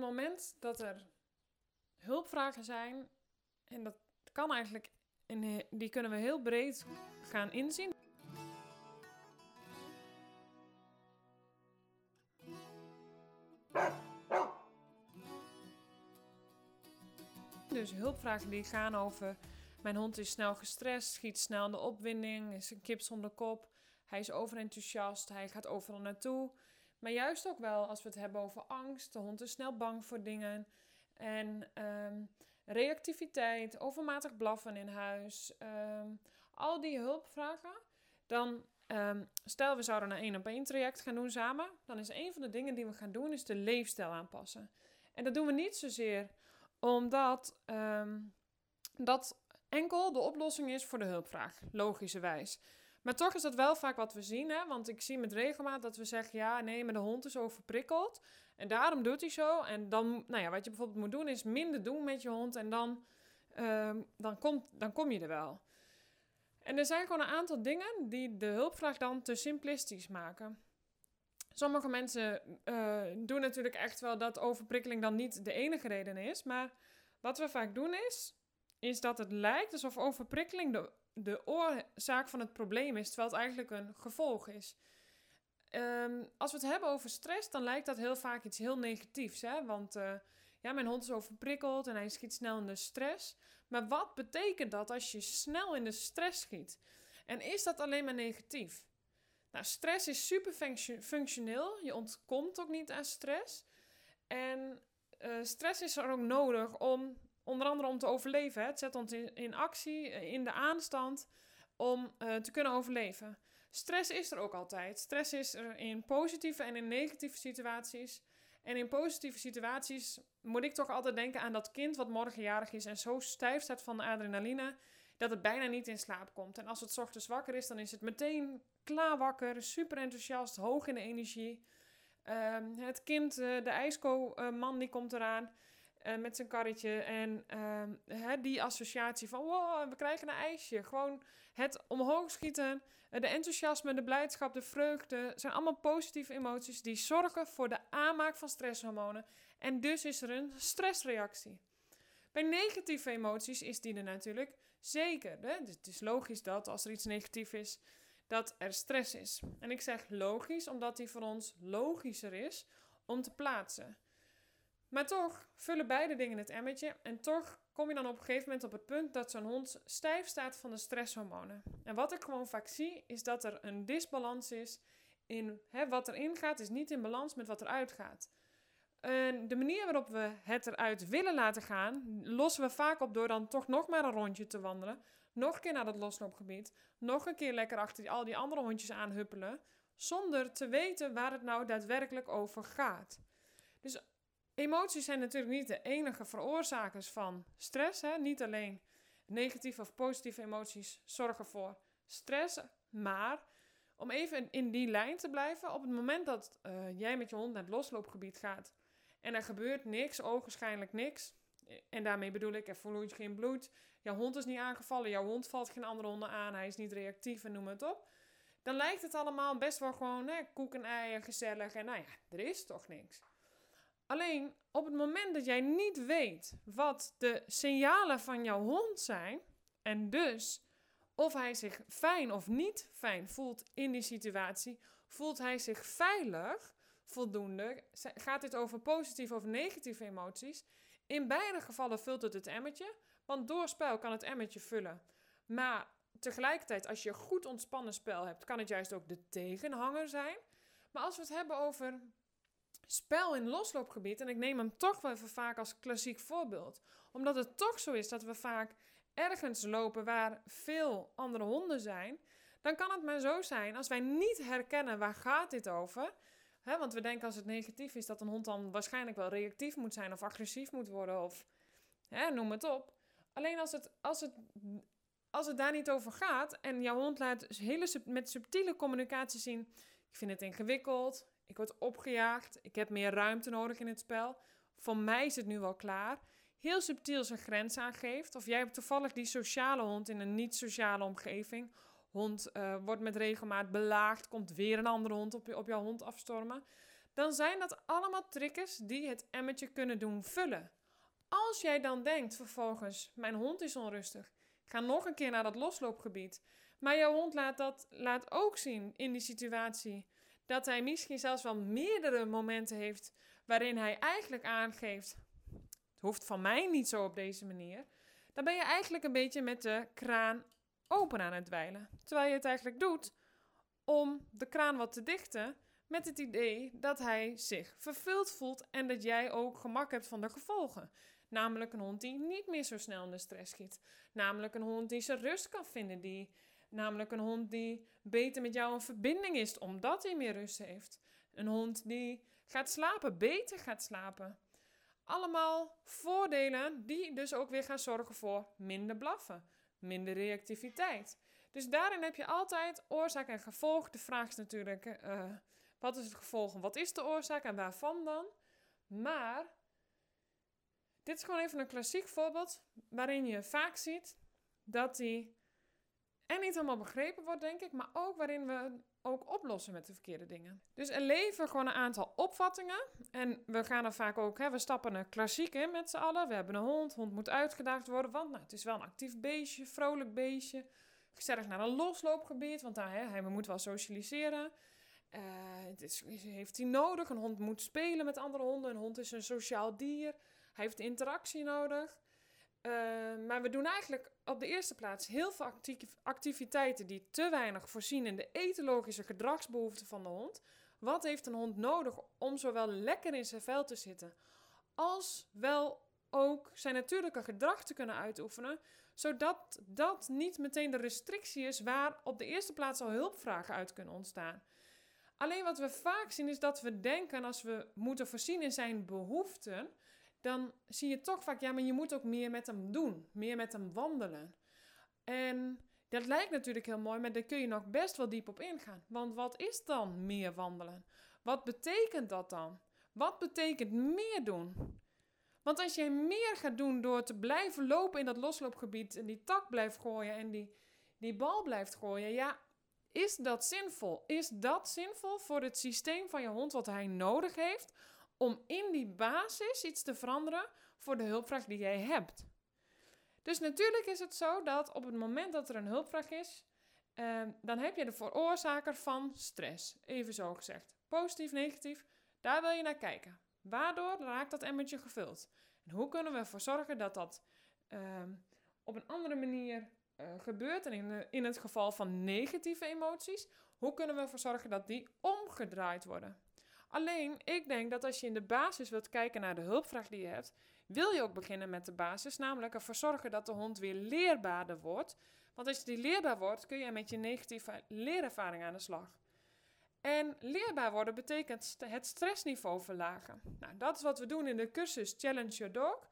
het moment dat er hulpvragen zijn, en dat kan eigenlijk, die kunnen we heel breed gaan inzien. Dus hulpvragen die gaan over mijn hond is snel gestrest, schiet snel in de opwinding, is een kip zonder kop, hij is overenthousiast, hij gaat overal naartoe. Maar juist ook wel als we het hebben over angst, de hond is snel bang voor dingen en ehm, reactiviteit, overmatig blaffen in huis, ehm, al die hulpvragen, dan um, stel we zouden een één op één traject gaan doen samen, dan is een van de dingen die we gaan doen is de leefstijl aanpassen. En dat doen we niet zozeer omdat dat enkel de oplossing is voor de hulpvraag, logischerwijs. Maar toch is dat wel vaak wat we zien, hè? want ik zie met regelmaat dat we zeggen, ja, nee, maar de hond is overprikkeld en daarom doet hij zo. En dan, nou ja, wat je bijvoorbeeld moet doen is minder doen met je hond en dan, uh, dan, komt, dan kom je er wel. En er zijn gewoon een aantal dingen die de hulpvraag dan te simplistisch maken. Sommige mensen uh, doen natuurlijk echt wel dat overprikkeling dan niet de enige reden is, maar wat we vaak doen is, is dat het lijkt alsof overprikkeling de, de oorzaak van het probleem is, terwijl het eigenlijk een gevolg is. Um, als we het hebben over stress, dan lijkt dat heel vaak iets heel negatiefs. Hè? Want uh, ja, mijn hond is overprikkeld en hij schiet snel in de stress. Maar wat betekent dat als je snel in de stress schiet? En is dat alleen maar negatief? Nou, stress is super functioneel. Je ontkomt ook niet aan stress. En uh, stress is er ook nodig om Onder andere om te overleven. Hè. Het zet ons in, actie, eh, in de aanstand om uh, te kunnen overleven. Stress is er ook altijd. Stress is er in positieve en in negatieve situaties. En in positieve situaties moet ik toch altijd denken aan dat kind wat morgenjarig is en zo stijf staat van de adrenaline dat het bijna niet in slaap komt. En als het ochtends wakker is, dan is het meteen klaar wakker, super enthousiast, hoog in de energie. Uh, het kind, uh, de ijsko-man, die komt eraan. Uh, met zijn karretje. En uh, die associatie van wow, we krijgen een ijsje. Gewoon het omhoog schieten, de enthousiasme, de blijdschap, de vreugde. zijn allemaal positieve emoties die zorgen voor de aanmaak van stresshormonen. En dus is er een stressreactie. Bij negatieve emoties is die er natuurlijk zeker. Hè? Dus het is logisch dat als er iets negatief is, dat er stress is. En ik zeg logisch, omdat die voor ons logischer is om te plaatsen. Maar toch vullen beide dingen het emmertje en toch kom je dan op een gegeven moment op het punt dat zo'n hond stijf staat van de stresshormonen. En wat ik gewoon vaak zie is dat er een disbalans is in hè, wat erin gaat, is niet in balans met wat eruit gaat. En de manier waarop we het eruit willen laten gaan, lossen we vaak op door dan toch nog maar een rondje te wandelen. Nog een keer naar dat losloopgebied. Nog een keer lekker achter al die andere hondjes aanhuppelen. Zonder te weten waar het nou daadwerkelijk over gaat. Dus Emoties zijn natuurlijk niet de enige veroorzakers van stress. Hè? Niet alleen negatieve of positieve emoties zorgen voor stress. Maar om even in die lijn te blijven, op het moment dat uh, jij met je hond naar het losloopgebied gaat en er gebeurt niks, ogenschijnlijk niks. En daarmee bedoel ik, er vloeit geen bloed. Jouw hond is niet aangevallen, jouw hond valt geen andere honden aan, hij is niet reactief en noem het op. Dan lijkt het allemaal best wel gewoon hè, koek en eieren, gezellig en nou ja, er is toch niks. Alleen op het moment dat jij niet weet wat de signalen van jouw hond zijn, en dus of hij zich fijn of niet fijn voelt in die situatie, voelt hij zich veilig voldoende, gaat dit over positieve of negatieve emoties. In beide gevallen vult het het emmertje, want door spel kan het emmertje vullen. Maar tegelijkertijd, als je goed ontspannen spel hebt, kan het juist ook de tegenhanger zijn. Maar als we het hebben over spel in losloopgebied. En ik neem hem toch wel even vaak als klassiek voorbeeld. Omdat het toch zo is dat we vaak ergens lopen waar veel andere honden zijn. Dan kan het maar zo zijn als wij niet herkennen waar gaat dit over. Hè, want we denken als het negatief is dat een hond dan waarschijnlijk wel reactief moet zijn of agressief moet worden of hè, noem het op. Alleen als het, als, het, als het daar niet over gaat en jouw hond laat hele, met subtiele communicatie zien: ik vind het ingewikkeld, ik word opgejaagd. Ik heb meer ruimte nodig in het spel. Voor mij is het nu wel klaar. Heel subtiel zijn grens aangeeft. Of jij hebt toevallig die sociale hond in een niet-sociale omgeving. Hond uh, wordt met regelmaat belaagd. Komt weer een andere hond op, op jouw hond afstormen. dan zijn dat allemaal triggers die het emmertje kunnen doen vullen. Als jij dan denkt vervolgens, mijn hond is onrustig, ga nog een keer naar dat losloopgebied. Maar jouw hond laat dat laat ook zien in die situatie dat hij misschien zelfs wel meerdere momenten heeft waarin hij eigenlijk aangeeft: het hoeft van mij niet zo op deze manier. Dan ben je eigenlijk een beetje met de kraan open aan het dweilen. Terwijl je het eigenlijk doet om de kraan wat te dichten met het idee dat hij zich vervuld voelt en dat jij ook gemak hebt van de gevolgen. Namelijk een hond die niet meer zo snel in de stress schiet. Namelijk een hond die zijn rust kan vinden. Die, namelijk een hond die beter met jou in verbinding is omdat hij meer rust heeft. Een hond die gaat slapen, beter gaat slapen. Allemaal voordelen die dus ook weer gaan zorgen voor minder blaffen, minder reactiviteit. Dus daarin heb je altijd oorzaak en gevolg. De vraag is natuurlijk, uh, wat is het gevolg en wat is de oorzaak en waarvan dan? Maar dit is gewoon even een klassiek voorbeeld waarin je vaak ziet dat die en niet helemaal begrepen wordt, denk ik, maar ook waarin we ook oplossen met de verkeerde dingen. Dus er leven gewoon een aantal opvattingen. En we gaan er vaak ook, hè, we stappen een klassiek in met z'n allen. We hebben een hond, hond moet uitgedaagd worden, want nou, het is wel een actief beestje, vrolijk beestje. Gezellig naar een losloopgebied, want daar, hè, hij moet wel socialiseren. Uh, het is, heeft hij nodig. Een hond moet spelen met andere honden. Een hond is een sociaal dier. Hij heeft interactie nodig. Uh, maar we doen eigenlijk op de eerste plaats heel veel activiteiten die te weinig voorzien in de etologische gedragsbehoeften van de hond. Wat heeft een hond nodig om zowel lekker in zijn vel te zitten, als wel ook zijn natuurlijke gedrag te kunnen uitoefenen, zodat dat niet meteen de restrictie is waar op de eerste plaats al hulpvragen uit kunnen ontstaan. Alleen wat we vaak zien is dat we denken als we moeten voorzien in zijn behoeften, dan zie je toch vaak, ja, maar je moet ook meer met hem doen, meer met hem wandelen. En dat lijkt natuurlijk heel mooi, maar daar kun je nog best wel diep op ingaan. Want wat is dan meer wandelen? Wat betekent dat dan? Wat betekent meer doen? Want als je meer gaat doen door te blijven lopen in dat losloopgebied en die tak blijft gooien en die, die bal blijft gooien, ja, is dat zinvol? Is dat zinvol voor het systeem van je hond wat hij nodig heeft om in die basis iets te veranderen voor de hulpvraag die jij hebt? Dus natuurlijk is het zo dat op het moment dat er een hulpvraag is, eh, dan heb je de veroorzaker van stress. Even zo gezegd. Positief, negatief, daar wil je naar kijken. Waardoor raakt dat emmertje gevuld? En hoe kunnen we ervoor zorgen dat dat uh, op een andere manier uh, gebeurt? En in, in het geval van negatieve emoties, hoe kunnen we ervoor zorgen dat die omgedraaid worden? Alleen, ik denk dat als je in de basis wilt kijken naar de hulpvraag die je hebt, wil je ook beginnen met de basis, namelijk ervoor zorgen dat de hond weer leerbaarder wordt. Want als die leerbaar wordt, kun je met je negatieve leerervaring aan de slag. En leerbaar worden betekent het stressniveau verlagen. Nou, dat is wat we doen in de cursus Challenge Your Dog.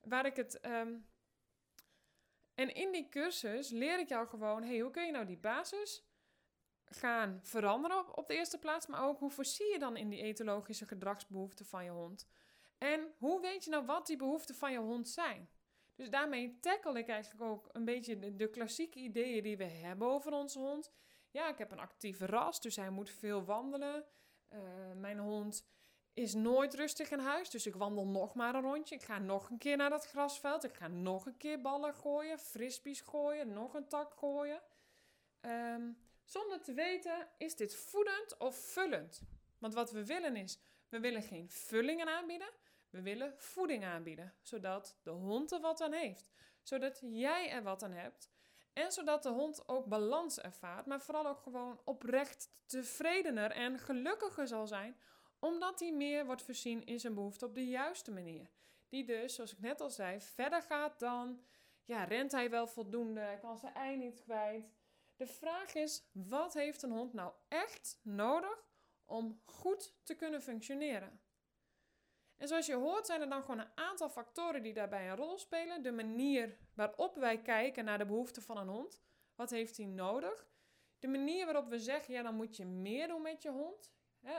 Waar ik het. Um... En in die cursus leer ik jou gewoon: hey, hoe kun je nou die basis gaan veranderen op, op de eerste plaats, maar ook hoe voorzie je dan in die etologische gedragsbehoeften van je hond? En hoe weet je nou wat die behoeften van je hond zijn? Dus daarmee tackle ik eigenlijk ook een beetje de, klassieke ideeën die we hebben over onze hond. Ja, ik heb een actieve ras, dus hij moet veel wandelen. Uh, mijn hond is nooit rustig in huis, dus ik wandel nog maar een rondje. Ik ga nog een keer naar dat grasveld. Ik ga nog een keer ballen gooien, frisbees gooien, nog een tak gooien. Um, zonder te weten, is dit voedend of vullend? Want wat we willen is, we willen geen vullingen aanbieden, we willen voeding aanbieden, zodat de hond er wat aan heeft, zodat jij er wat aan hebt en zodat de hond ook balans ervaart, maar vooral ook gewoon oprecht tevredener en gelukkiger zal zijn, omdat hij meer wordt voorzien in zijn behoefte op de juiste manier. Die dus, zoals ik net al zei, verder gaat dan, ja, rent hij wel voldoende, kan zijn ei niet kwijt. De vraag is, wat heeft een hond nou echt nodig om goed te kunnen functioneren? En zoals je hoort zijn er dan gewoon een aantal factoren die daarbij een rol spelen. De manier waarop wij kijken naar de behoeften van een hond. Wat heeft hij nodig? De manier waarop we zeggen, ja dan moet je meer doen met je hond.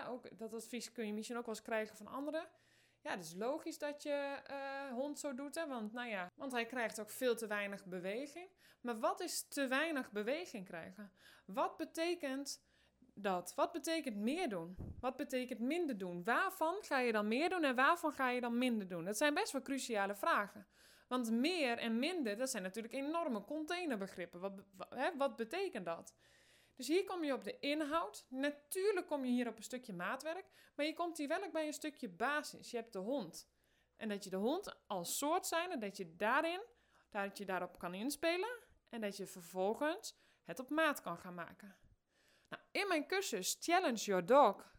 ook, dat advies kun je misschien ook wel eens krijgen van anderen. Ja, het is logisch dat je uh, hond zo doet, hè? Want, nou ja, want hij krijgt ook veel te weinig beweging. Maar wat is te weinig beweging krijgen? Wat betekent dat? Wat betekent meer doen? Wat betekent minder doen? Waarvan ga je dan meer doen en waarvan ga je dan minder doen? Dat zijn best wel cruciale vragen. Want meer en minder, dat zijn natuurlijk enorme containerbegrippen. Wat, hè, wat betekent dat? Dus hier kom je op de inhoud. Natuurlijk kom je hier op een stukje maatwerk, maar je komt hier wel ook bij een stukje basis. Je hebt de hond. En dat je de hond als soort zijn en dat je daarin, dat je daarop kan inspelen en dat je vervolgens het op maat kan gaan maken. Nou, in mijn cursus Challenge Your Dog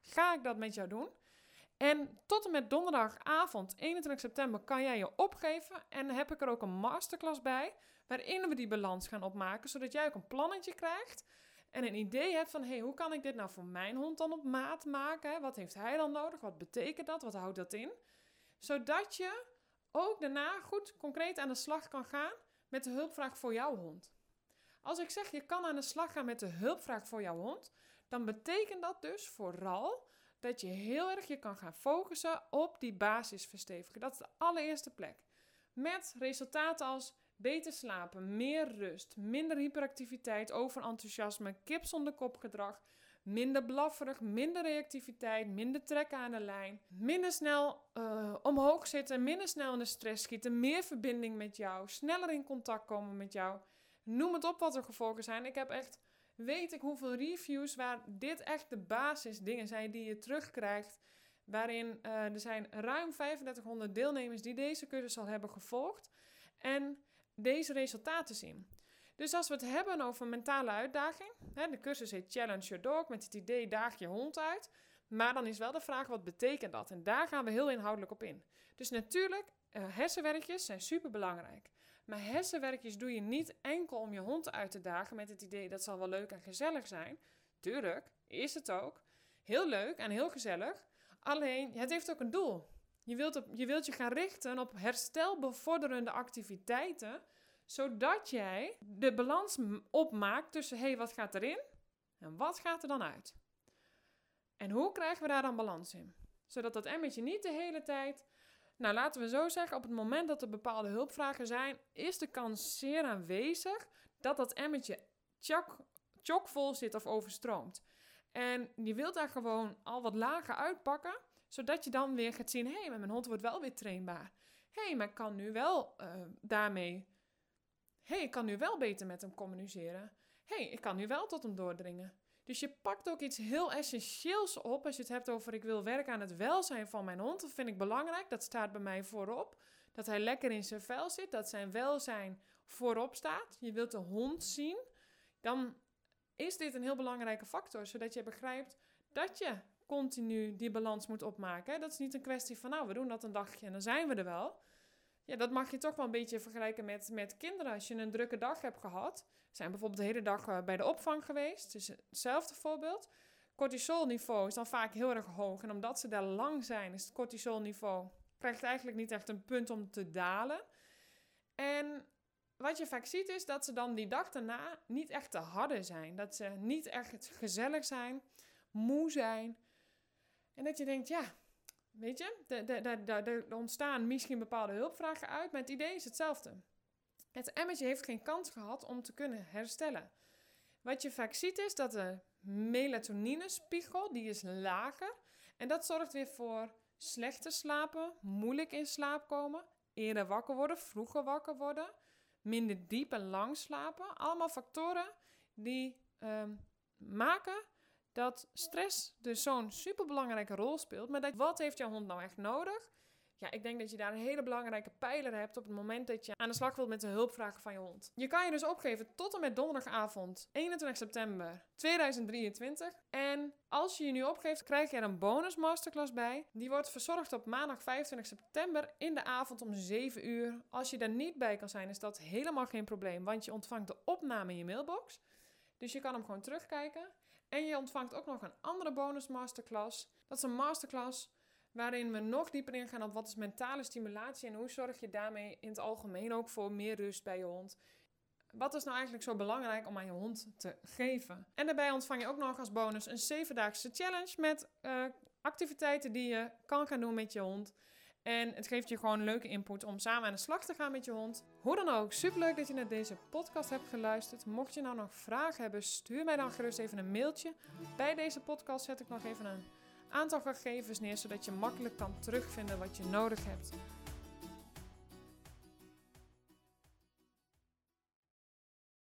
ga ik dat met jou doen. En tot en met donderdagavond 21 september kan jij je opgeven. En heb ik er ook een masterclass bij. Waarin we die balans gaan opmaken. Zodat jij ook een plannetje krijgt. En een idee hebt van, hey, hoe kan ik dit nou voor mijn hond dan op maat maken? Wat heeft hij dan nodig? Wat betekent dat? Wat houdt dat in? Zodat je ook daarna goed concreet aan de slag kan gaan met de hulpvraag voor jouw hond. Als ik zeg je kan aan de slag gaan met de hulpvraag voor jouw hond, dan betekent dat dus vooral dat je heel erg je kan gaan focussen op die basisverstevigen. Dat is de allereerste plek. Met resultaten als beter slapen, meer rust, minder hyperactiviteit, overenthousiasme, kip zonder kopgedrag, minder blafferig, minder reactiviteit, minder trekken aan de lijn, minder snel uh, omhoog zitten, minder snel in de stress schieten, meer verbinding met jou, sneller in contact komen met jou. Noem het op wat er gevolgen zijn. Ik heb echt, weet ik hoeveel reviews waar dit echt de basisdingen zijn die je terugkrijgt. Waarin uh, er zijn ruim 3500 deelnemers die deze cursus al hebben gevolgd. En deze resultaten zien. Dus als we het hebben over mentale uitdaging, hè, de cursus heet Challenge Your Dog, met het idee daag je hond uit. Maar dan is wel de vraag, wat betekent dat? En daar gaan we heel inhoudelijk op in. Dus natuurlijk, uh, hersenwerkjes zijn super belangrijk. Maar hersenwerkjes doe je niet enkel om je hond uit te dagen met het idee dat zal wel leuk en gezellig zijn. Tuurlijk, is het ook. Heel leuk en heel gezellig. Alleen, het heeft ook een doel. Je wilt, op, je wilt je gaan richten op herstelbevorderende activiteiten, zodat jij de balans opmaakt tussen hé, hey, wat gaat erin en wat gaat er dan uit? En hoe krijgen we daar dan balans in? Zodat dat emmetje niet de hele tijd nou, laten we zo zeggen, op het moment dat er bepaalde hulpvragen zijn, is de kans zeer aanwezig dat dat emmetje chockvol zit of overstroomt. En je wilt daar gewoon al wat lager uitpakken, zodat je dan weer gaat zien, hé, hey, mijn hond wordt wel weer trainbaar. Hé, hey, maar ik kan nu wel uh, daarmee, hey, ik kan nu wel beter met hem communiceren. Hey, ik kan nu wel tot hem doordringen. Dus je pakt ook iets heel essentieels op als je het hebt over ik wil werken aan het welzijn van mijn hond. Dat vind ik belangrijk. Dat staat bij mij voorop. Dat hij lekker in zijn vel zit. Dat zijn welzijn voorop staat. Je wilt de hond zien. Dan is dit een heel belangrijke factor. Zodat je begrijpt dat je continu die balans moet opmaken. Dat is niet een kwestie van nou we doen dat een dagje en dan zijn we er wel. Ja, dat mag je toch wel een beetje vergelijken met, met kinderen. Als je een drukke dag hebt gehad, zijn bijvoorbeeld de hele dag eh, bij de opvang geweest. Dus hetzelfde voorbeeld. Cortisolniveau is dan vaak heel erg hoog. En omdat ze daar lang zijn, is het cortisolniveau krijgt eigenlijk niet echt een punt om te dalen. En wat je vaak ziet is dat ze dan die dag daarna niet echt te harde zijn. Dat ze niet echt gezellig zijn, moe zijn. En dat je denkt, ja, weet je, er ontstaan misschien bepaalde hulpvragen uit, maar het idee is hetzelfde. Het emmetje heeft geen kans gehad om te kunnen herstellen. Wat je vaak ziet is dat de melatoninespiegel, die is lager. En dat zorgt weer voor slechter slapen, moeilijk in slaap komen, eerder wakker worden, vroeger wakker worden, minder diep en lang slapen. Allemaal factoren die ehm, maken dat stress dus zo'n superbelangrijke rol speelt. Maar dat, wat heeft jouw hond nou echt nodig? Ja, ik denk dat je daar een hele belangrijke pijler hebt op het moment dat je aan de slag wilt met de hulpvragen van je hond. Je kan je dus opgeven tot en met donderdagavond 21 september 2023. En als je je nu opgeeft, krijg je er een bonus masterclass bij. Die wordt verzorgd op maandag 25 september in de avond om 7 uur. Als je daar niet bij kan zijn, is dat helemaal geen probleem, want je ontvangt de opname in je mailbox. Dus je kan hem gewoon terugkijken. En je ontvangt ook nog een andere bonus masterclass. Dat is een masterclass waarin we nog dieper ingaan op wat is mentale stimulatie en hoe zorg je daarmee in het algemeen ook voor meer rust bij je hond. Wat is nou eigenlijk zo belangrijk om aan je hond te geven? En daarbij ontvang je ook nog als bonus een zevendaagse challenge met uh, activiteiten die je kan gaan doen met je hond. En het geeft je gewoon leuke input om samen aan de slag te gaan met je hond. Hoe dan ook, superleuk dat je naar deze podcast hebt geluisterd. Mocht je nou nog vragen hebben, stuur mij dan gerust even een mailtje. Bij deze podcast zet ik nog even een aantal gegevens neer, zodat je makkelijk kan terugvinden wat je nodig hebt.